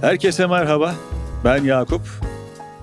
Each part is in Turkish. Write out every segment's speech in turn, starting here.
Herkese merhaba. Ben Yakup.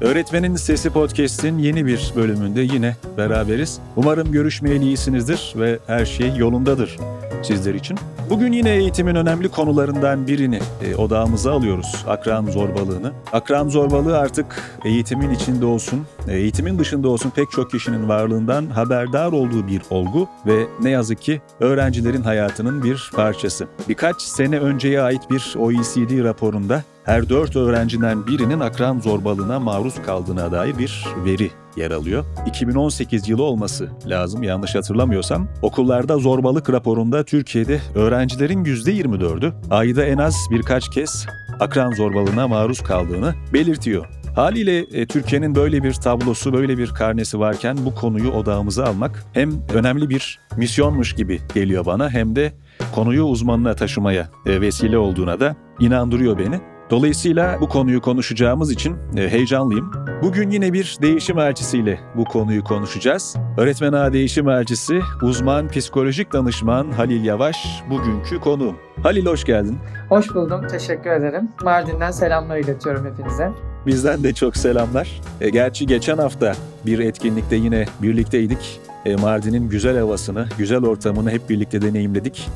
Öğretmenin Sesi Podcast'in yeni bir bölümünde yine beraberiz. Umarım görüşmeyeli iyisinizdir ve her şey yolundadır sizler için. Bugün yine eğitimin önemli konularından birini e, odağımıza alıyoruz. Akran zorbalığını. Akran zorbalığı artık eğitimin içinde olsun, e, eğitimin dışında olsun pek çok kişinin varlığından haberdar olduğu bir olgu ve ne yazık ki öğrencilerin hayatının bir parçası. Birkaç sene önceye ait bir OECD raporunda her dört öğrenciden birinin akran zorbalığına maruz kaldığına dair bir veri yer alıyor. 2018 yılı olması lazım yanlış hatırlamıyorsam. Okullarda zorbalık raporunda Türkiye'de öğrencilerin %24'ü ayda en az birkaç kez akran zorbalığına maruz kaldığını belirtiyor. Haliyle e, Türkiye'nin böyle bir tablosu, böyle bir karnesi varken bu konuyu odağımıza almak hem önemli bir misyonmuş gibi geliyor bana hem de konuyu uzmanına taşımaya e, vesile olduğuna da inandırıyor beni. Dolayısıyla bu konuyu konuşacağımız için e, heyecanlıyım. Bugün yine bir değişim elçisiyle bu konuyu konuşacağız. Öğretmen Ağa Değişim Elçisi, uzman psikolojik danışman Halil Yavaş bugünkü konuğum. Halil hoş geldin. Hoş buldum, teşekkür ederim. Mardin'den selamlar iletiyorum hepinize. Bizden de çok selamlar. E, gerçi geçen hafta bir etkinlikte yine birlikteydik. E, Mardin'in güzel havasını, güzel ortamını hep birlikte deneyimledik.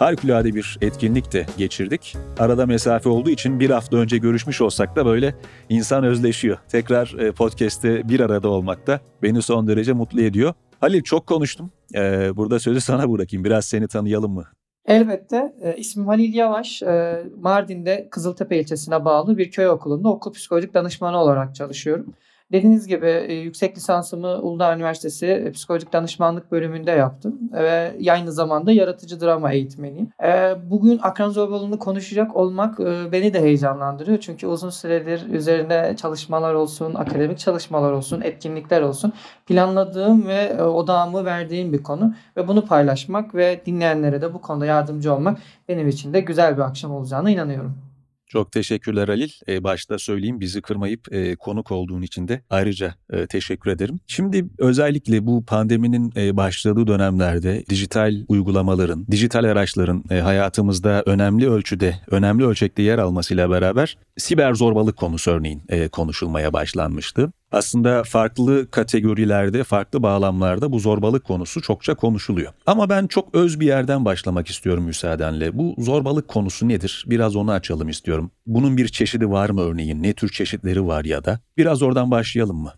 Harikulade bir etkinlik de geçirdik. Arada mesafe olduğu için bir hafta önce görüşmüş olsak da böyle insan özleşiyor. Tekrar e, podcast'te bir arada olmak da beni son derece mutlu ediyor. Halil çok konuştum. E, burada sözü sana bırakayım. Biraz seni tanıyalım mı? Elbette. E, ismim Halil Yavaş. E, Mardin'de Kızıltepe ilçesine bağlı bir köy okulunda okul psikolojik danışmanı olarak çalışıyorum. Dediğiniz gibi e, yüksek lisansımı Uludağ Üniversitesi e, Psikolojik Danışmanlık bölümünde yaptım ve aynı zamanda yaratıcı drama eğitmeniyim. E, bugün akran zorbalığını konuşacak olmak e, beni de heyecanlandırıyor. Çünkü uzun süredir üzerinde çalışmalar olsun, akademik çalışmalar olsun, etkinlikler olsun planladığım ve e, odağımı verdiğim bir konu ve bunu paylaşmak ve dinleyenlere de bu konuda yardımcı olmak benim için de güzel bir akşam olacağına inanıyorum. Çok teşekkürler Halil. Ee, başta söyleyeyim bizi kırmayıp e, konuk olduğun için de ayrıca e, teşekkür ederim. Şimdi özellikle bu pandeminin e, başladığı dönemlerde dijital uygulamaların, dijital araçların e, hayatımızda önemli ölçüde, önemli ölçekte yer almasıyla beraber siber zorbalık konusu örneğin e, konuşulmaya başlanmıştı. Aslında farklı kategorilerde, farklı bağlamlarda bu zorbalık konusu çokça konuşuluyor. Ama ben çok öz bir yerden başlamak istiyorum müsaadenle. Bu zorbalık konusu nedir? Biraz onu açalım istiyorum. Bunun bir çeşidi var mı örneğin? Ne tür çeşitleri var ya da? Biraz oradan başlayalım mı?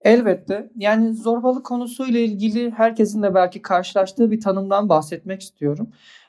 Elbette. Yani zorbalık konusuyla ilgili herkesin de belki karşılaştığı bir tanımdan bahsetmek istiyorum.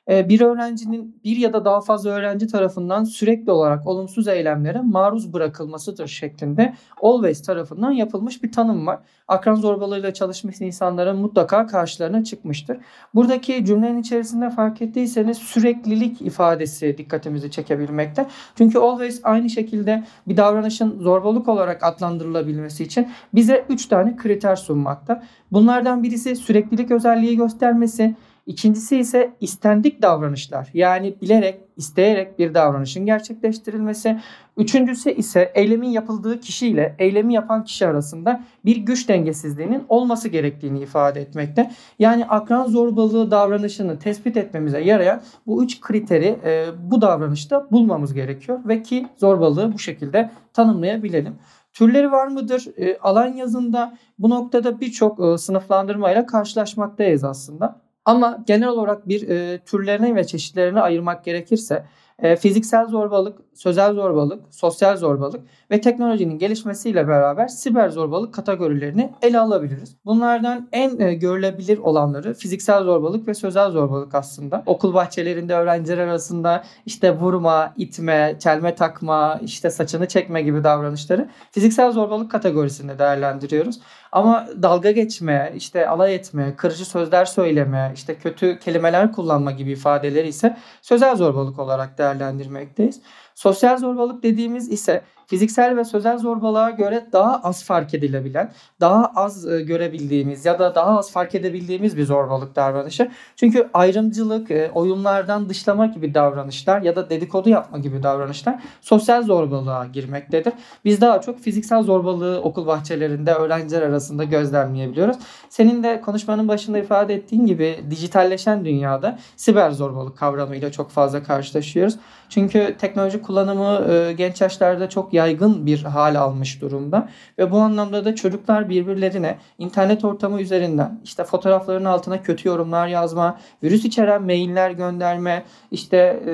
Ee, bir öğrencinin bir ya da daha fazla öğrenci tarafından sürekli olarak olumsuz eylemlere maruz bırakılmasıdır şeklinde Always tarafından yapılmış bir tanım var. Akran zorbalığıyla çalışmış insanların mutlaka karşılarına çıkmıştır. Buradaki cümlenin içerisinde fark ettiyseniz süreklilik ifadesi dikkatimizi çekebilmekte. Çünkü Always aynı şekilde bir davranışın zorbalık olarak adlandırılabilmesi için bize 3 tane kriter sunmakta. Bunlardan birisi süreklilik özelliği göstermesi, İkincisi ise istendik davranışlar. Yani bilerek, isteyerek bir davranışın gerçekleştirilmesi. Üçüncüsü ise eylemin yapıldığı kişiyle eylemi yapan kişi arasında bir güç dengesizliğinin olması gerektiğini ifade etmekte. Yani akran zorbalığı davranışını tespit etmemize yarayan bu üç kriteri e, bu davranışta bulmamız gerekiyor ve ki zorbalığı bu şekilde tanımlayabilelim. Türleri var mıdır? E, alan yazında bu noktada birçok e, sınıflandırmayla karşılaşmaktayız aslında. Ama genel olarak bir e, türlerine ve çeşitlerine ayırmak gerekirse e, fiziksel zorbalık, sözel zorbalık, sosyal zorbalık ve teknolojinin gelişmesiyle beraber siber zorbalık kategorilerini ele alabiliriz. Bunlardan en e, görülebilir olanları fiziksel zorbalık ve sözel zorbalık aslında. Okul bahçelerinde öğrenciler arasında işte vurma, itme, çelme takma, işte saçını çekme gibi davranışları fiziksel zorbalık kategorisinde değerlendiriyoruz. Ama dalga geçme, işte alay etme, kırıcı sözler söyleme, işte kötü kelimeler kullanma gibi ifadeleri ise sözel zorbalık olarak değerlendirmekteyiz. Sosyal zorbalık dediğimiz ise fiziksel ve sözel zorbalığa göre daha az fark edilebilen, daha az e, görebildiğimiz ya da daha az fark edebildiğimiz bir zorbalık davranışı. Çünkü ayrımcılık, e, oyunlardan dışlama gibi davranışlar ya da dedikodu yapma gibi davranışlar sosyal zorbalığa girmektedir. Biz daha çok fiziksel zorbalığı okul bahçelerinde öğrenciler arasında gözlemleyebiliyoruz. Senin de konuşmanın başında ifade ettiğin gibi dijitalleşen dünyada siber zorbalık kavramıyla çok fazla karşılaşıyoruz. Çünkü teknoloji kullanımı e, genç yaşlarda çok yaygın bir hal almış durumda ve bu anlamda da çocuklar birbirlerine internet ortamı üzerinden işte fotoğrafların altına kötü yorumlar yazma, virüs içeren mailler gönderme, işte e,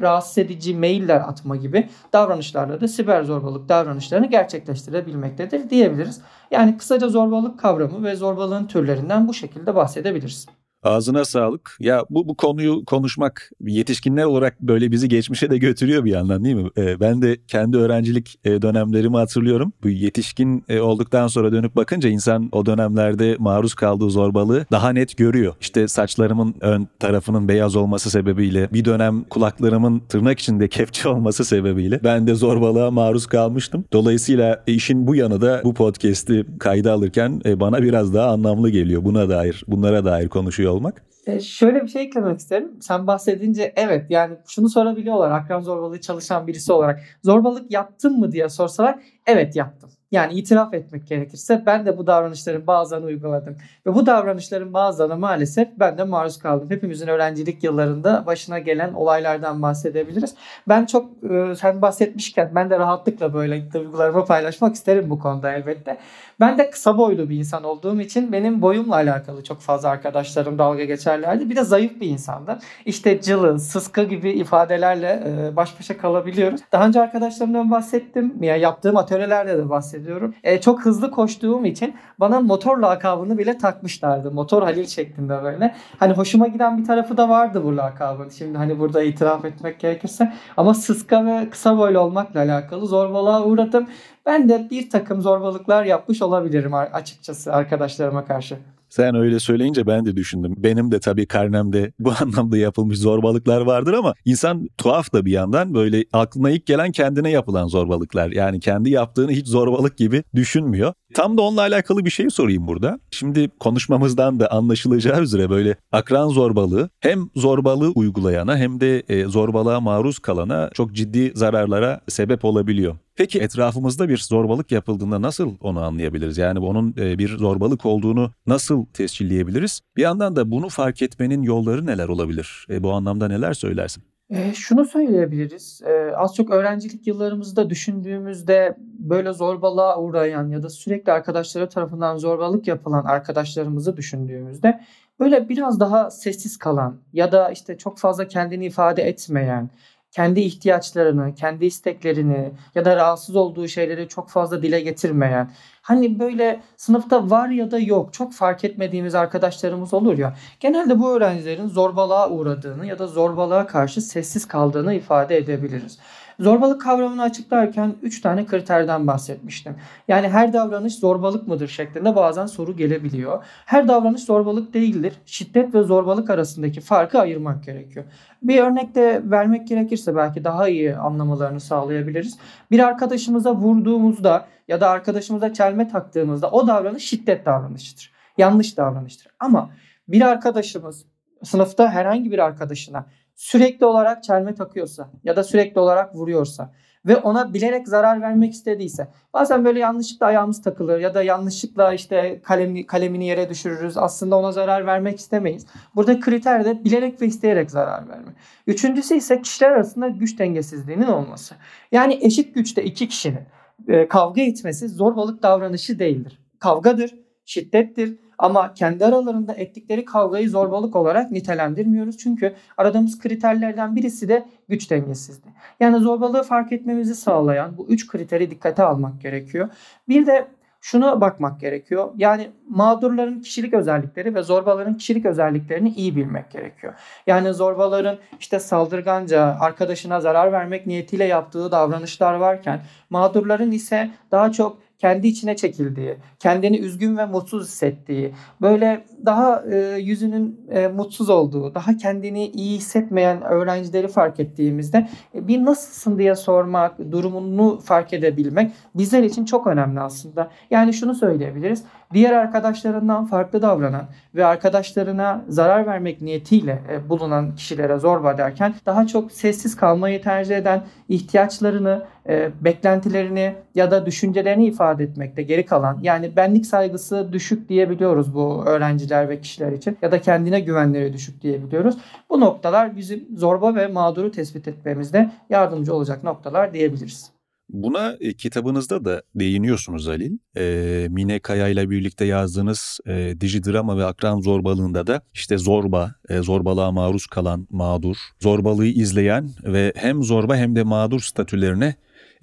rahatsız edici mailler atma gibi davranışlarla da siber zorbalık davranışlarını gerçekleştirebilmektedir diyebiliriz. Yani kısaca zorbalık kavramı ve zorbalığın türlerinden bu şekilde bahsedebiliriz. Ağzına sağlık. Ya bu bu konuyu konuşmak yetişkinler olarak böyle bizi geçmişe de götürüyor bir yandan değil mi? Ee, ben de kendi öğrencilik e, dönemlerimi hatırlıyorum. Bu yetişkin e, olduktan sonra dönüp bakınca insan o dönemlerde maruz kaldığı zorbalığı daha net görüyor. İşte saçlarımın ön tarafının beyaz olması sebebiyle bir dönem kulaklarımın tırnak içinde kepçe olması sebebiyle ben de zorbalığa maruz kalmıştım. Dolayısıyla işin bu yanı da bu podcast'i kayda alırken e, bana biraz daha anlamlı geliyor. Buna dair, bunlara dair konuşuyor olmak. E, şöyle bir şey eklemek isterim. Sen bahsedince evet yani şunu sorabiliyorlar akran zorbalığı çalışan birisi olarak. Zorbalık yaptın mı diye sorsalar evet yaptım. Yani itiraf etmek gerekirse ben de bu davranışların bazılarını uyguladım. Ve bu davranışların bazılarına maalesef ben de maruz kaldım. Hepimizin öğrencilik yıllarında başına gelen olaylardan bahsedebiliriz. Ben çok e, sen bahsetmişken ben de rahatlıkla böyle duygularımı paylaşmak isterim bu konuda elbette. Ben de kısa boylu bir insan olduğum için benim boyumla alakalı çok fazla arkadaşlarım dalga geçerlerdi. Bir de zayıf bir insandım. İşte cılız, sıska gibi ifadelerle e, baş başa kalabiliyoruz. Daha önce arkadaşlarımdan bahsettim. Ya yaptığım atölyelerde de bahsediyorum. E, çok hızlı koştuğum için bana motor lakabını bile takmışlardı. Motor Halil şeklinde böyle. Hani hoşuma giden bir tarafı da vardı bu lakabın. Şimdi hani burada itiraf etmek gerekirse. Ama sıska ve kısa boylu olmakla alakalı zorbalığa uğradım. Ben de bir takım zorbalıklar yapmış olabilirim açıkçası arkadaşlarıma karşı. Sen öyle söyleyince ben de düşündüm. Benim de tabii karnemde bu anlamda yapılmış zorbalıklar vardır ama insan tuhaf da bir yandan böyle aklına ilk gelen kendine yapılan zorbalıklar. Yani kendi yaptığını hiç zorbalık gibi düşünmüyor. Tam da onunla alakalı bir şey sorayım burada. Şimdi konuşmamızdan da anlaşılacağı üzere böyle akran zorbalığı hem zorbalığı uygulayana hem de e, zorbalığa maruz kalana çok ciddi zararlara sebep olabiliyor. Peki etrafımızda bir zorbalık yapıldığında nasıl onu anlayabiliriz? Yani onun e, bir zorbalık olduğunu nasıl tescilleyebiliriz? Bir yandan da bunu fark etmenin yolları neler olabilir? E, bu anlamda neler söylersin? E, şunu söyleyebiliriz. E, az çok öğrencilik yıllarımızda düşündüğümüzde böyle zorbalığa uğrayan ya da sürekli arkadaşları tarafından zorbalık yapılan arkadaşlarımızı düşündüğümüzde böyle biraz daha sessiz kalan ya da işte çok fazla kendini ifade etmeyen kendi ihtiyaçlarını, kendi isteklerini ya da rahatsız olduğu şeyleri çok fazla dile getirmeyen, hani böyle sınıfta var ya da yok çok fark etmediğimiz arkadaşlarımız olur ya. Genelde bu öğrencilerin zorbalığa uğradığını ya da zorbalığa karşı sessiz kaldığını ifade edebiliriz. Zorbalık kavramını açıklarken 3 tane kriterden bahsetmiştim. Yani her davranış zorbalık mıdır şeklinde bazen soru gelebiliyor. Her davranış zorbalık değildir. Şiddet ve zorbalık arasındaki farkı ayırmak gerekiyor. Bir örnek de vermek gerekirse belki daha iyi anlamalarını sağlayabiliriz. Bir arkadaşımıza vurduğumuzda ya da arkadaşımıza çelme taktığımızda o davranış şiddet davranışıdır. Yanlış davranıştır. Ama bir arkadaşımız sınıfta herhangi bir arkadaşına sürekli olarak çelme takıyorsa ya da sürekli olarak vuruyorsa ve ona bilerek zarar vermek istediyse bazen böyle yanlışlıkla ayağımız takılır ya da yanlışlıkla işte kalemi, kalemini yere düşürürüz. Aslında ona zarar vermek istemeyiz. Burada kriter de bilerek ve isteyerek zarar verme. Üçüncüsü ise kişiler arasında güç dengesizliğinin olması. Yani eşit güçte iki kişinin e, kavga etmesi zorbalık davranışı değildir. Kavgadır, şiddettir, ama kendi aralarında ettikleri kavgayı zorbalık olarak nitelendirmiyoruz. Çünkü aradığımız kriterlerden birisi de güç dengesizliği. Yani zorbalığı fark etmemizi sağlayan bu üç kriteri dikkate almak gerekiyor. Bir de şuna bakmak gerekiyor. Yani mağdurların kişilik özellikleri ve zorbaların kişilik özelliklerini iyi bilmek gerekiyor. Yani zorbaların işte saldırganca arkadaşına zarar vermek niyetiyle yaptığı davranışlar varken mağdurların ise daha çok kendi içine çekildiği, kendini üzgün ve mutsuz hissettiği, böyle daha e, yüzünün e, mutsuz olduğu, daha kendini iyi hissetmeyen öğrencileri fark ettiğimizde e, bir nasılsın diye sormak, durumunu fark edebilmek bizler için çok önemli aslında. Yani şunu söyleyebiliriz. Diğer arkadaşlarından farklı davranan ve arkadaşlarına zarar vermek niyetiyle e, bulunan kişilere zorba derken daha çok sessiz kalmayı tercih eden, ihtiyaçlarını, e, beklentilerini ya da düşüncelerini ifade etmekte geri kalan yani benlik saygısı düşük diyebiliyoruz bu öğrenciler ve kişiler için ya da kendine güvenleri düşük diyebiliyoruz. Bu noktalar bizim zorba ve mağduru tespit etmemizde yardımcı olacak noktalar diyebiliriz. Buna e, kitabınızda da değiniyorsunuz Halil. E, Mine Kaya ile birlikte yazdığınız e, dijidrama ve akran zorbalığında da işte zorba, e, zorbalığa maruz kalan mağdur, zorbalığı izleyen ve hem zorba hem de mağdur statülerine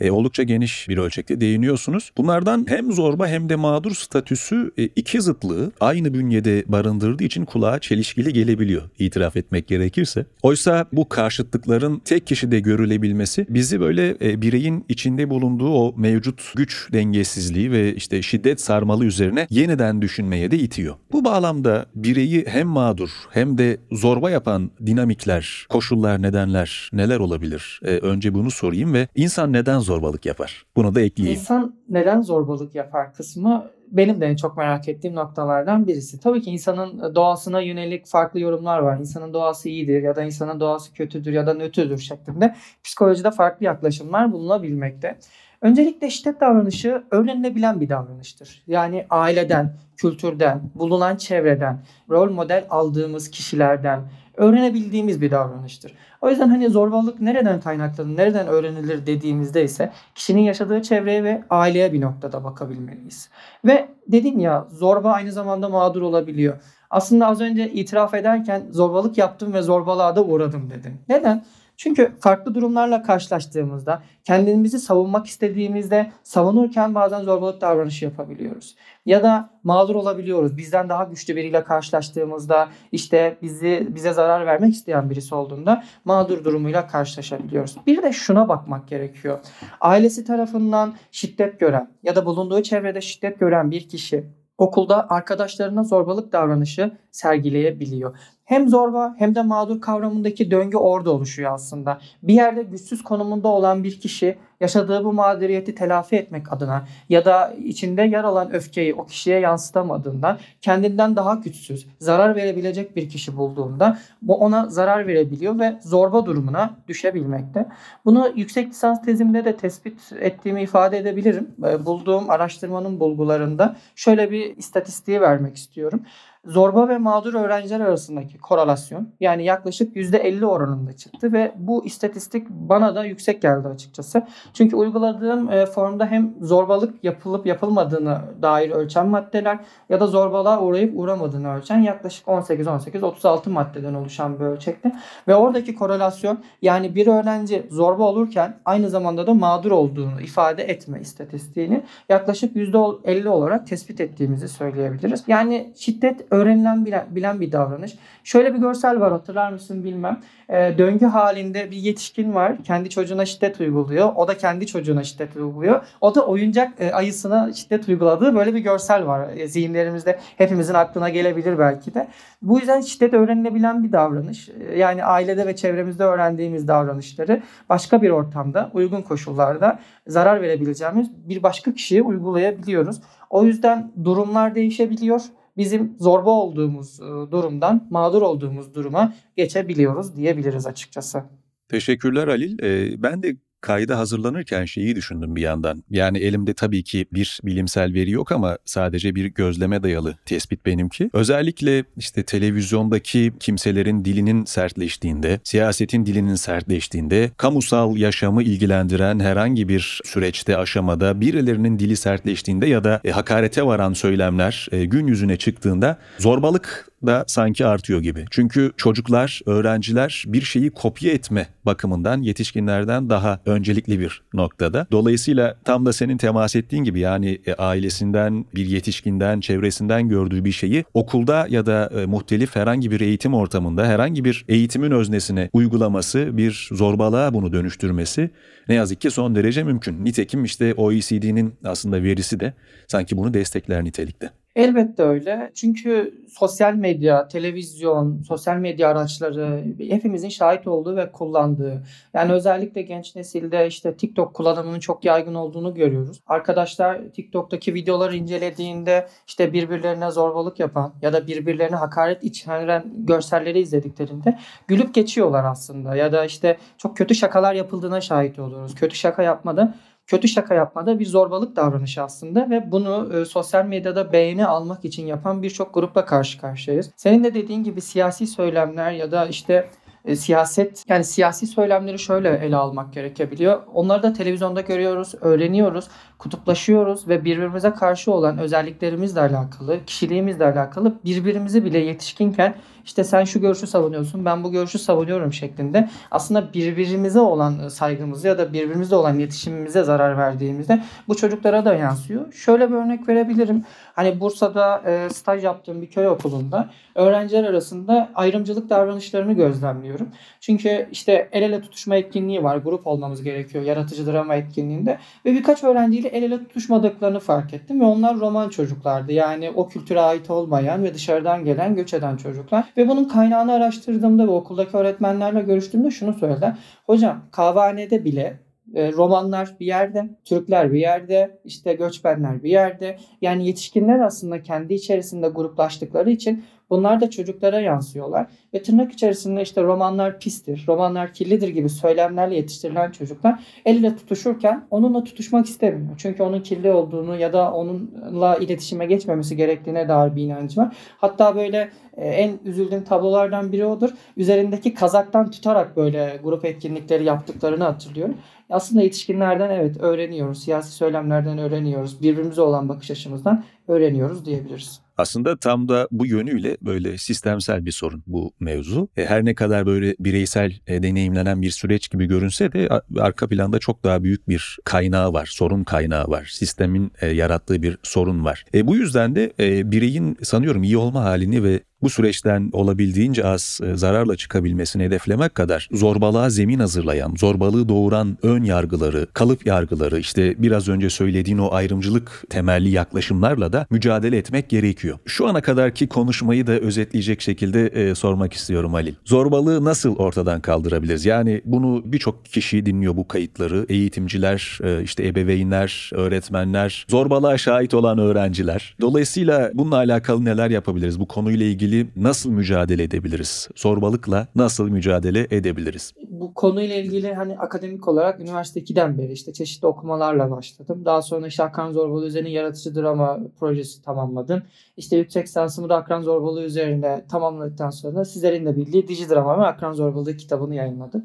e, oldukça geniş bir ölçekte değiniyorsunuz. Bunlardan hem zorba hem de mağdur statüsü e, iki zıtlığı aynı bünyede barındırdığı için kulağa çelişkili gelebiliyor itiraf etmek gerekirse. Oysa bu karşıtlıkların tek kişide görülebilmesi bizi böyle e, bireyin içinde bulunduğu o mevcut güç dengesizliği ve işte şiddet sarmalı üzerine yeniden düşünmeye de itiyor. Bu bağlamda bireyi hem mağdur hem de zorba yapan dinamikler, koşullar, nedenler neler olabilir? E, önce bunu sorayım ve insan neden zorbalık yapar? Bunu da ekleyeyim. İnsan neden zorbalık yapar kısmı benim de en çok merak ettiğim noktalardan birisi. Tabii ki insanın doğasına yönelik farklı yorumlar var. İnsanın doğası iyidir ya da insanın doğası kötüdür ya da nötrdür şeklinde psikolojide farklı yaklaşımlar bulunabilmekte. Öncelikle şiddet davranışı öğrenilebilen bir davranıştır. Yani aileden, kültürden, bulunan çevreden, rol model aldığımız kişilerden öğrenebildiğimiz bir davranıştır. O yüzden hani zorbalık nereden kaynaklanır, nereden öğrenilir dediğimizde ise kişinin yaşadığı çevreye ve aileye bir noktada bakabilmeliyiz. Ve dedim ya zorba aynı zamanda mağdur olabiliyor. Aslında az önce itiraf ederken zorbalık yaptım ve zorbalığa da uğradım dedim. Neden? Çünkü farklı durumlarla karşılaştığımızda, kendimizi savunmak istediğimizde savunurken bazen zorbalık davranışı yapabiliyoruz. Ya da mağdur olabiliyoruz. Bizden daha güçlü biriyle karşılaştığımızda, işte bizi bize zarar vermek isteyen birisi olduğunda mağdur durumuyla karşılaşabiliyoruz. Bir de şuna bakmak gerekiyor. Ailesi tarafından şiddet gören ya da bulunduğu çevrede şiddet gören bir kişi okulda arkadaşlarına zorbalık davranışı sergileyebiliyor. Hem zorba hem de mağdur kavramındaki döngü orada oluşuyor aslında. Bir yerde güçsüz konumunda olan bir kişi yaşadığı bu mağduriyeti telafi etmek adına ya da içinde yer alan öfkeyi o kişiye yansıtamadığından kendinden daha güçsüz, zarar verebilecek bir kişi bulduğunda bu ona zarar verebiliyor ve zorba durumuna düşebilmekte. Bunu yüksek lisans tezimde de tespit ettiğimi ifade edebilirim. Bulduğum araştırmanın bulgularında şöyle bir istatistiği vermek istiyorum zorba ve mağdur öğrenciler arasındaki korelasyon yani yaklaşık %50 oranında çıktı ve bu istatistik bana da yüksek geldi açıkçası. Çünkü uyguladığım e, formda hem zorbalık yapılıp yapılmadığını dair ölçen maddeler ya da zorbalığa uğrayıp uğramadığını ölçen yaklaşık 18-18-36 maddeden oluşan bir ölçekti. Ve oradaki korelasyon yani bir öğrenci zorba olurken aynı zamanda da mağdur olduğunu ifade etme istatistiğini yaklaşık %50 olarak tespit ettiğimizi söyleyebiliriz. Yani şiddet öğrenilen bilen, bir davranış. Şöyle bir görsel var hatırlar mısın bilmem. E, döngü halinde bir yetişkin var. Kendi çocuğuna şiddet uyguluyor. O da kendi çocuğuna şiddet uyguluyor. O da oyuncak e, ayısına şiddet uyguladığı böyle bir görsel var. E, zihinlerimizde hepimizin aklına gelebilir belki de. Bu yüzden şiddet öğrenilebilen bir davranış. E, yani ailede ve çevremizde öğrendiğimiz davranışları başka bir ortamda, uygun koşullarda zarar verebileceğimiz bir başka kişiye uygulayabiliyoruz. O yüzden durumlar değişebiliyor bizim zorba olduğumuz e, durumdan mağdur olduğumuz duruma geçebiliyoruz diyebiliriz açıkçası. Teşekkürler Halil. Ee, ben de kayda hazırlanırken şeyi düşündüm bir yandan. Yani elimde tabii ki bir bilimsel veri yok ama sadece bir gözleme dayalı tespit benimki. Özellikle işte televizyondaki kimselerin dilinin sertleştiğinde, siyasetin dilinin sertleştiğinde, kamusal yaşamı ilgilendiren herhangi bir süreçte, aşamada birilerinin dili sertleştiğinde ya da e, hakarete varan söylemler e, gün yüzüne çıktığında zorbalık da sanki artıyor gibi. Çünkü çocuklar, öğrenciler bir şeyi kopya etme bakımından yetişkinlerden daha öncelikli bir noktada. Dolayısıyla tam da senin temas ettiğin gibi yani e, ailesinden, bir yetişkinden, çevresinden gördüğü bir şeyi okulda ya da e, muhtelif herhangi bir eğitim ortamında herhangi bir eğitimin öznesine uygulaması, bir zorbalığa bunu dönüştürmesi ne yazık ki son derece mümkün. Nitekim işte OECD'nin aslında verisi de sanki bunu destekler nitelikte. Elbette öyle. Çünkü sosyal medya, televizyon, sosyal medya araçları hepimizin şahit olduğu ve kullandığı. Yani özellikle genç nesilde işte TikTok kullanımının çok yaygın olduğunu görüyoruz. Arkadaşlar TikTok'taki videoları incelediğinde işte birbirlerine zorbalık yapan ya da birbirlerine hakaret içeren görselleri izlediklerinde gülüp geçiyorlar aslında. Ya da işte çok kötü şakalar yapıldığına şahit oluyoruz. Kötü şaka yapmada kötü şaka yapmada bir zorbalık davranışı aslında ve bunu e, sosyal medyada beğeni almak için yapan birçok grupla karşı karşıyayız. Senin de dediğin gibi siyasi söylemler ya da işte e, siyaset yani siyasi söylemleri şöyle ele almak gerekebiliyor. Onları da televizyonda görüyoruz, öğreniyoruz, kutuplaşıyoruz ve birbirimize karşı olan özelliklerimizle alakalı, kişiliğimizle alakalı birbirimizi bile yetişkinken işte sen şu görüşü savunuyorsun, ben bu görüşü savunuyorum şeklinde aslında birbirimize olan saygımızı ya da birbirimize olan iletişimimize zarar verdiğimizde bu çocuklara da yansıyor. Şöyle bir örnek verebilirim. Hani Bursa'da e, staj yaptığım bir köy okulunda öğrenciler arasında ayrımcılık davranışlarını gözlemliyorum. Çünkü işte el ele tutuşma etkinliği var. Grup olmamız gerekiyor yaratıcı drama etkinliğinde. Ve birkaç öğrenciyle el ele tutuşmadıklarını fark ettim. Ve onlar roman çocuklardı. Yani o kültüre ait olmayan ve dışarıdan gelen göç eden çocuklar. Ve bunun kaynağını araştırdığımda ve okuldaki öğretmenlerle görüştüğümde şunu söylediler. Hocam kahvehanede bile e, romanlar bir yerde, Türkler bir yerde, işte göçmenler bir yerde. Yani yetişkinler aslında kendi içerisinde gruplaştıkları için bunlar da çocuklara yansıyorlar. Ve tırnak içerisinde işte romanlar pistir, romanlar kirlidir gibi söylemlerle yetiştirilen çocuklar el ile tutuşurken onunla tutuşmak istemiyor. Çünkü onun kirli olduğunu ya da onunla iletişime geçmemesi gerektiğine dair bir inancı var. Hatta böyle e, en üzüldüğüm tablolardan biri odur. Üzerindeki kazaktan tutarak böyle grup etkinlikleri yaptıklarını hatırlıyorum. Aslında yetişkinlerden evet öğreniyoruz. Siyasi söylemlerden öğreniyoruz. Birbirimize olan bakış açımızdan öğreniyoruz diyebiliriz. Aslında tam da bu yönüyle böyle sistemsel bir sorun bu mevzu. E, her ne kadar böyle bireysel e, deneyimlenen bir süreç gibi görünse de arka planda çok daha büyük bir kaynağı var, sorun kaynağı var. Sistemin e, yarattığı bir sorun var. Bu yüzden de bireyin sanıyorum iyi olma halini ve bu süreçten olabildiğince az e, zararla çıkabilmesini hedeflemek kadar zorbalığa zemin hazırlayan, zorbalığı doğuran ön yargıları, kalıp yargıları, işte biraz önce söylediğin o ayrımcılık temelli yaklaşımlarla da mücadele etmek gerekiyor. Şu ana kadarki konuşmayı da özetleyecek şekilde e, sormak istiyorum Halil. Zorbalığı nasıl ortadan kaldırabiliriz? Yani bunu birçok kişi dinliyor bu kayıtları. Eğitimciler, e, işte ebeveynler, öğretmenler, zorbalığa şahit olan öğrenciler. Dolayısıyla bununla alakalı neler yapabiliriz? Bu konuyla ilgili nasıl mücadele edebiliriz? Zorbalıkla nasıl mücadele edebiliriz? Bu konuyla ilgili hani akademik olarak üniversite 2'den beri işte çeşitli okumalarla başladım. Daha sonra işte akran zorbalığı üzerine yaratıcı drama projesi tamamladım. İşte yüksek lisansımı da akran zorbalığı üzerine tamamladıktan sonra sizlerin de bildiği Diji Drama ve Akran Zorbalığı kitabını yayınladım.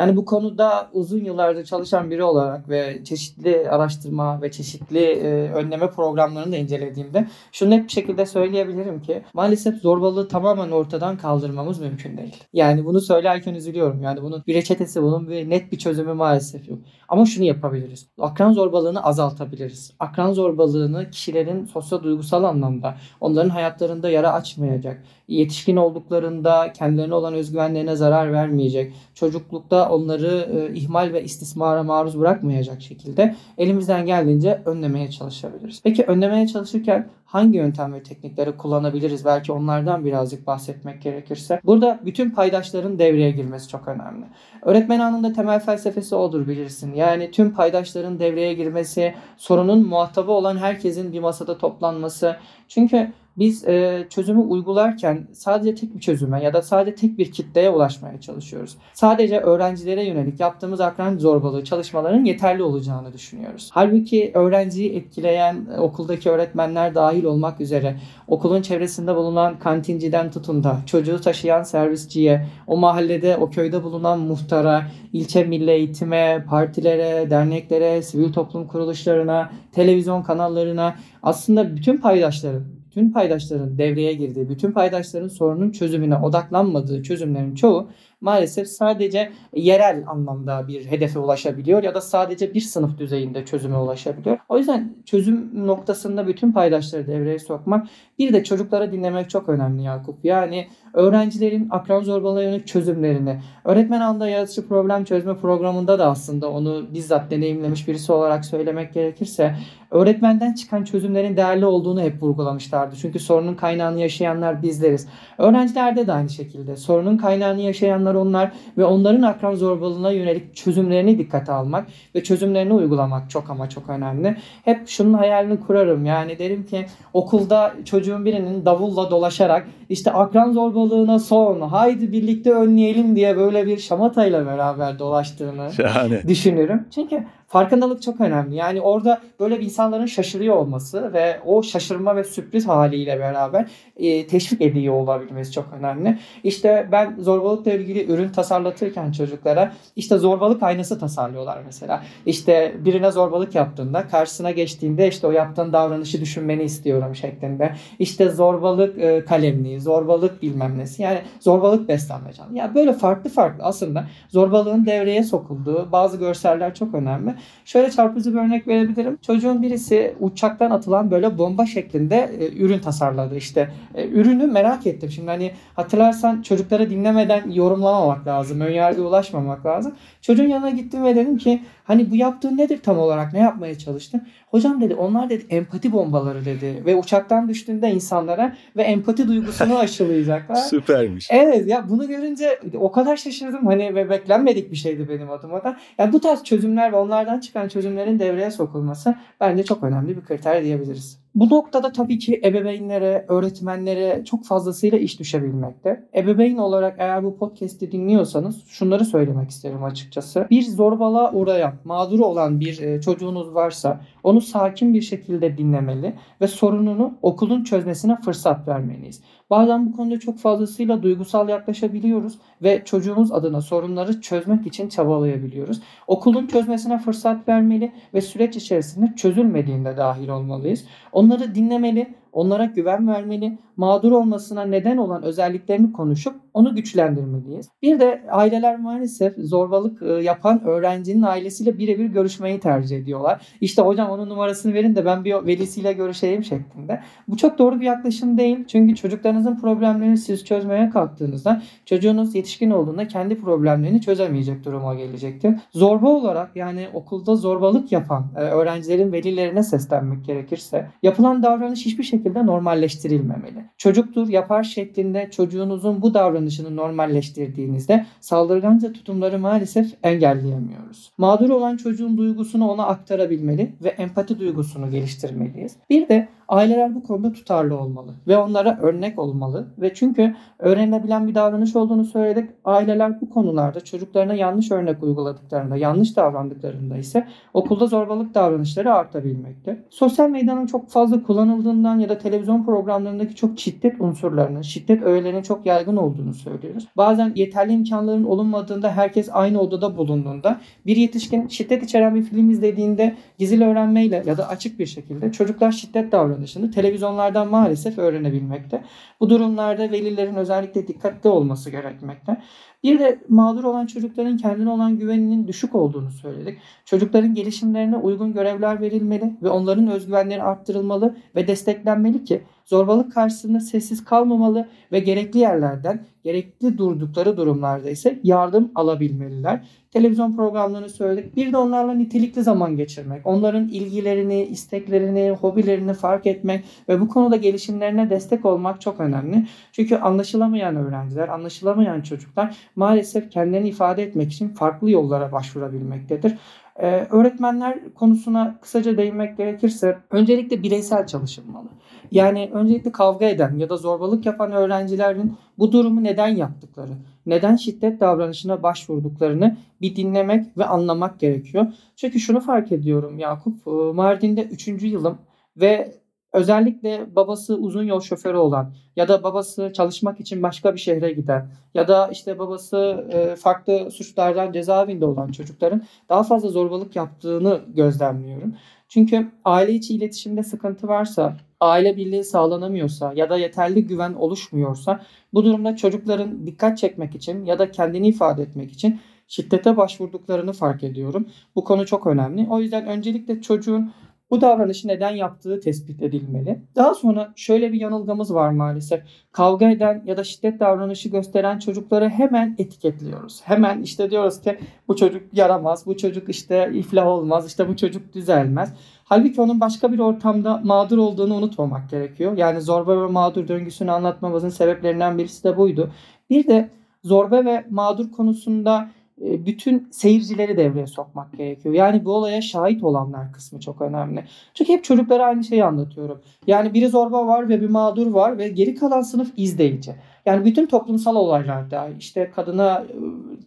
Yani bu konuda uzun yıllardır çalışan biri olarak ve çeşitli araştırma ve çeşitli e, önleme programlarını da incelediğimde şunu net bir şekilde söyleyebilirim ki maalesef zorbalığı tamamen ortadan kaldırmamız mümkün değil. Yani bunu söylerken üzülüyorum. Yani bunun bir reçetesi, bunun bir net bir çözümü maalesef yok. Ama şunu yapabiliriz. Akran zorbalığını azaltabiliriz. Akran zorbalığını kişilerin sosyal duygusal anlamda onların hayatlarında yara açmayacak. Yetişkin olduklarında kendilerine olan özgüvenlerine zarar vermeyecek. Çocuklukta onları e, ihmal ve istismara maruz bırakmayacak şekilde elimizden geldiğince önlemeye çalışabiliriz. Peki önlemeye çalışırken hangi yöntem ve teknikleri kullanabiliriz? Belki onlardan birazcık bahsetmek gerekirse. Burada bütün paydaşların devreye girmesi çok önemli. Öğretmen anında temel felsefesi odur bilirsin. Yani tüm paydaşların devreye girmesi, sorunun muhatabı olan herkesin bir masada toplanması. Çünkü biz e, çözümü uygularken sadece tek bir çözüme ya da sadece tek bir kitleye ulaşmaya çalışıyoruz. Sadece öğrencilere yönelik yaptığımız akran zorbalığı çalışmaların yeterli olacağını düşünüyoruz. Halbuki öğrenciyi etkileyen e, okuldaki öğretmenler dahil olmak üzere okulun çevresinde bulunan kantinciden tutun da çocuğu taşıyan servisçiye, o mahallede, o köyde bulunan muhtara, ilçe milli eğitime, partilere, derneklere, sivil toplum kuruluşlarına, televizyon kanallarına aslında bütün paydaşların bütün paydaşların devreye girdiği, bütün paydaşların sorunun çözümüne odaklanmadığı çözümlerin çoğu maalesef sadece yerel anlamda bir hedefe ulaşabiliyor ya da sadece bir sınıf düzeyinde çözüme ulaşabiliyor. O yüzden çözüm noktasında bütün paydaşları devreye sokmak bir de çocuklara dinlemek çok önemli Yakup. Yani öğrencilerin akran zorbalığı yönelik çözümlerini öğretmen anda yaratıcı problem çözme programında da aslında onu bizzat deneyimlemiş birisi olarak söylemek gerekirse öğretmenden çıkan çözümlerin değerli olduğunu hep vurgulamışlardı. Çünkü sorunun kaynağını yaşayanlar bizleriz. Öğrencilerde de aynı şekilde sorunun kaynağını yaşayanlar onlar ve onların akran zorbalığına yönelik çözümlerini dikkate almak ve çözümlerini uygulamak çok ama çok önemli. Hep şunun hayalini kurarım yani derim ki okulda çocuğun birinin davulla dolaşarak işte akran zorbalığına son haydi birlikte önleyelim diye böyle bir şamatayla beraber dolaştığını Şahane. düşünürüm. Çünkü farkındalık çok önemli. Yani orada böyle insanların şaşırıyor olması ve o şaşırma ve sürpriz haliyle beraber e, teşvik ediyor olabilmesi çok önemli. İşte ben zorbalıkla ilgili ürün tasarlatırken çocuklara işte zorbalık aynası tasarlıyorlar mesela. İşte birine zorbalık yaptığında karşısına geçtiğinde işte o yaptığın davranışı düşünmeni istiyorum şeklinde. İşte zorbalık e, kalemliği, zorbalık bilmem nesi. Yani zorbalık beslenme canlı. Yani böyle farklı farklı aslında zorbalığın devreye sokulduğu bazı görseller çok önemli. Şöyle çarpıcı bir örnek verebilirim. Çocuğun birisi uçaktan atılan böyle bomba şeklinde e, ürün tasarladı. İşte e, ürünü merak ettim. Şimdi hani hatırlarsan çocuklara dinlemeden yorumlamamak lazım. Önyargıya ulaşmamak lazım. Çocuğun yanına gittim ve dedim ki hani bu yaptığın nedir tam olarak? Ne yapmaya çalıştın? Hocam dedi onlar dedi empati bombaları dedi. Ve uçaktan düştüğünde insanlara ve empati duygusunu aşılayacaklar. Süpermiş. Evet ya bunu görünce o kadar şaşırdım hani ve beklenmedik bir şeydi benim adıma da. Yani bu tarz çözümler ve onlardan çıkan çözümlerin devreye sokulması bence çok önemli bir kriter diyebiliriz. Bu noktada tabii ki ebeveynlere, öğretmenlere çok fazlasıyla iş düşebilmekte. Ebeveyn olarak eğer bu podcast'i dinliyorsanız şunları söylemek isterim açıkçası. Bir zorbalığa uğrayan, mağdur olan bir e, çocuğunuz varsa onu sakin bir şekilde dinlemeli ve sorununu okulun çözmesine fırsat vermeliyiz. Bazen bu konuda çok fazlasıyla duygusal yaklaşabiliyoruz ve çocuğumuz adına sorunları çözmek için çabalayabiliyoruz. Okulun çözmesine fırsat vermeli ve süreç içerisinde çözülmediğinde dahil olmalıyız. Onları dinlemeli, onlara güven vermeli, mağdur olmasına neden olan özelliklerini konuşup onu güçlendirmeliyiz. Bir de aileler maalesef zorbalık e, yapan öğrencinin ailesiyle birebir görüşmeyi tercih ediyorlar. İşte hocam onun numarasını verin de ben bir velisiyle görüşeyim şeklinde. Bu çok doğru bir yaklaşım değil. Çünkü çocuklarınızın problemlerini siz çözmeye kalktığınızda çocuğunuz yetişkin olduğunda kendi problemlerini çözemeyecek duruma gelecektir. Zorba olarak yani okulda zorbalık yapan e, öğrencilerin velilerine seslenmek gerekirse yapılan davranış hiçbir şekilde normalleştirilmemeli. Çocuktur yapar şeklinde çocuğunuzun bu davranışını normalleştirdiğinizde saldırganca tutumları maalesef engelleyemiyoruz. Mağdur olan çocuğun duygusunu ona aktarabilmeli ve empati duygusunu geliştirmeliyiz. Bir de aileler bu konuda tutarlı olmalı ve onlara örnek olmalı ve çünkü öğrenilebilen bir davranış olduğunu söyledik. Aileler bu konularda çocuklarına yanlış örnek uyguladıklarında, yanlış davrandıklarında ise okulda zorbalık davranışları artabilmekte. Sosyal medyanın çok fazla kullanıldığından ya da televizyon programlarındaki çok şiddet unsurlarının, şiddet öğelerinin çok yaygın olduğunu söylüyoruz. Bazen yeterli imkanların olunmadığında herkes aynı odada bulunduğunda bir yetişkin şiddet içeren bir film izlediğinde gizli öğrenmeyle ya da açık bir şekilde çocuklar şiddet davranışını televizyonlardan maalesef öğrenebilmekte. Bu durumlarda velilerin özellikle dikkatli olması gerekmekte. Bir de mağdur olan çocukların kendine olan güveninin düşük olduğunu söyledik. Çocukların gelişimlerine uygun görevler verilmeli ve onların özgüvenleri arttırılmalı ve desteklenmeli ki zorbalık karşısında sessiz kalmamalı ve gerekli yerlerden gerekli durdukları durumlarda ise yardım alabilmeliler. Televizyon programlarını söyledik. Bir de onlarla nitelikli zaman geçirmek, onların ilgilerini, isteklerini, hobilerini fark etmek ve bu konuda gelişimlerine destek olmak çok önemli. Çünkü anlaşılamayan öğrenciler, anlaşılamayan çocuklar maalesef kendilerini ifade etmek için farklı yollara başvurabilmektedir. Ee, öğretmenler konusuna kısaca değinmek gerekirse öncelikle bireysel çalışılmalı. Yani öncelikle kavga eden ya da zorbalık yapan öğrencilerin bu durumu neden yaptıkları, neden şiddet davranışına başvurduklarını bir dinlemek ve anlamak gerekiyor. Çünkü şunu fark ediyorum Yakup, Mardin'de 3. yılım ve özellikle babası uzun yol şoförü olan ya da babası çalışmak için başka bir şehre giden ya da işte babası farklı suçlardan cezaevinde olan çocukların daha fazla zorbalık yaptığını gözlemliyorum. Çünkü aile içi iletişimde sıkıntı varsa, aile birliği sağlanamıyorsa ya da yeterli güven oluşmuyorsa bu durumda çocukların dikkat çekmek için ya da kendini ifade etmek için şiddete başvurduklarını fark ediyorum. Bu konu çok önemli. O yüzden öncelikle çocuğun bu davranışı neden yaptığı tespit edilmeli. Daha sonra şöyle bir yanılgımız var maalesef. Kavga eden ya da şiddet davranışı gösteren çocukları hemen etiketliyoruz. Hemen işte diyoruz ki bu çocuk yaramaz, bu çocuk işte iflah olmaz, işte bu çocuk düzelmez. Halbuki onun başka bir ortamda mağdur olduğunu unutmamak gerekiyor. Yani zorba ve mağdur döngüsünü anlatmamızın sebeplerinden birisi de buydu. Bir de zorba ve mağdur konusunda bütün seyircileri devreye sokmak gerekiyor. Yani bu olaya şahit olanlar kısmı çok önemli. Çünkü hep çocuklara aynı şeyi anlatıyorum. Yani biri zorba var ve bir mağdur var ve geri kalan sınıf izleyici. Yani bütün toplumsal olaylarda işte kadına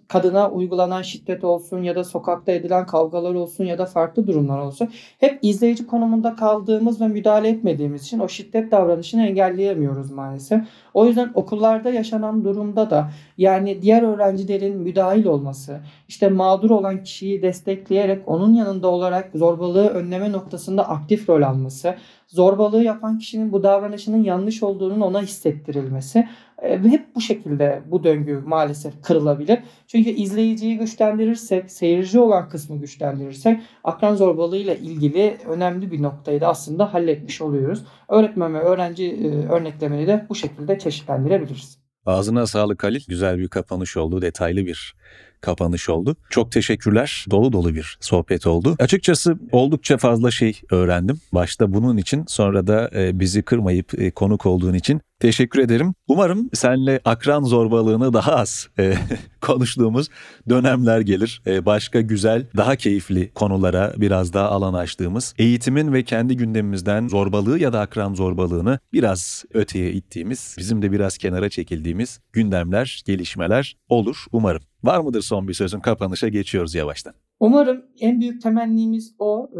kadına uygulanan şiddet olsun ya da sokakta edilen kavgalar olsun ya da farklı durumlar olsun hep izleyici konumunda kaldığımız ve müdahale etmediğimiz için o şiddet davranışını engelleyemiyoruz maalesef. O yüzden okullarda yaşanan durumda da yani diğer öğrencilerin müdahil olması, işte mağdur olan kişiyi destekleyerek onun yanında olarak zorbalığı önleme noktasında aktif rol alması, zorbalığı yapan kişinin bu davranışının yanlış olduğunun ona hissettirilmesi e, ve hep bu şekilde bu döngü maalesef kırılabilir. Çünkü izleyiciyi güçlendirirsek, seyirci olan kısmı güçlendirirsek akran zorbalığıyla ilgili önemli bir noktayı da aslında halletmiş oluyoruz. Öğretmen ve öğrenci e, örneklemeni de bu şekilde çeşitlendirebiliriz. Ağzına sağlık Halil. Güzel bir kapanış oldu, detaylı bir kapanış oldu. Çok teşekkürler. Dolu dolu bir sohbet oldu. Açıkçası oldukça fazla şey öğrendim. Başta bunun için sonra da e, bizi kırmayıp e, konuk olduğun için teşekkür ederim. Umarım seninle akran zorbalığını daha az e, konuştuğumuz dönemler gelir. E, başka güzel, daha keyifli konulara biraz daha alan açtığımız, eğitimin ve kendi gündemimizden zorbalığı ya da akran zorbalığını biraz öteye ittiğimiz, bizim de biraz kenara çekildiğimiz gündemler, gelişmeler olur umarım. Var mıdır son bir sözün? Kapanışa geçiyoruz yavaştan. Umarım en büyük temennimiz o e,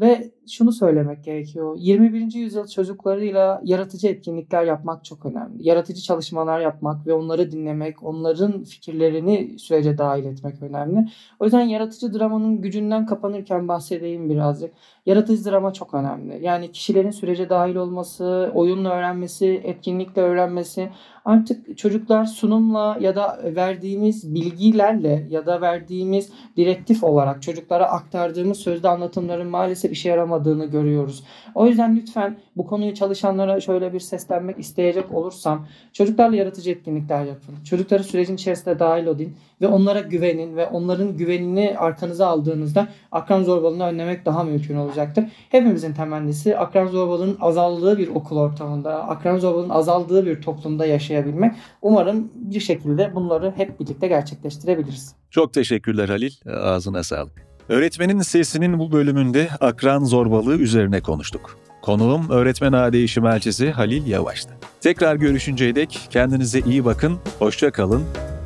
ve şunu söylemek gerekiyor. 21. yüzyıl çocuklarıyla yaratıcı etkinlikler yapmak çok önemli. Yaratıcı çalışmalar yapmak ve onları dinlemek, onların fikirlerini sürece dahil etmek önemli. O yüzden yaratıcı dramanın gücünden kapanırken bahsedeyim birazcık. Yaratıcı drama çok önemli. Yani kişilerin sürece dahil olması, oyunla öğrenmesi, etkinlikle öğrenmesi. Artık çocuklar sunumla ya da verdiğimiz bilgilerle ya da verdiğimiz direktif olarak çocuklara aktardığımız sözlü anlatımların maalesef işe yaramadığını görüyoruz. O yüzden lütfen bu konuyu çalışanlara şöyle bir seslenmek isteyecek olursam çocuklarla yaratıcı etkinlikler yapın. Çocukları sürecin içerisinde dahil edin ve onlara güvenin ve onların güvenini arkanıza aldığınızda akran zorbalığını önlemek daha mümkün olacaktır. Hepimizin temennisi akran zorbalığının azaldığı bir okul ortamında, akran zorbalığının azaldığı bir toplumda yaşayabilmek. Umarım bir şekilde bunları hep birlikte gerçekleştirebiliriz. Çok teşekkürler Halil. Ağzına sağlık. Öğretmenin Sesi'nin bu bölümünde akran zorbalığı üzerine konuştuk. Konuğum öğretmen ağ değişim elçisi Halil Yavaş'tı. Tekrar görüşünceye dek kendinize iyi bakın, hoşça kalın,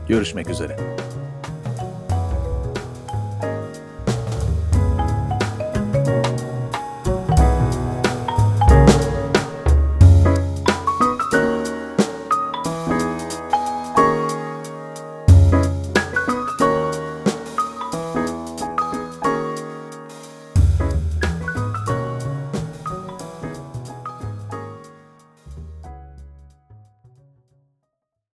görüşmek üzere.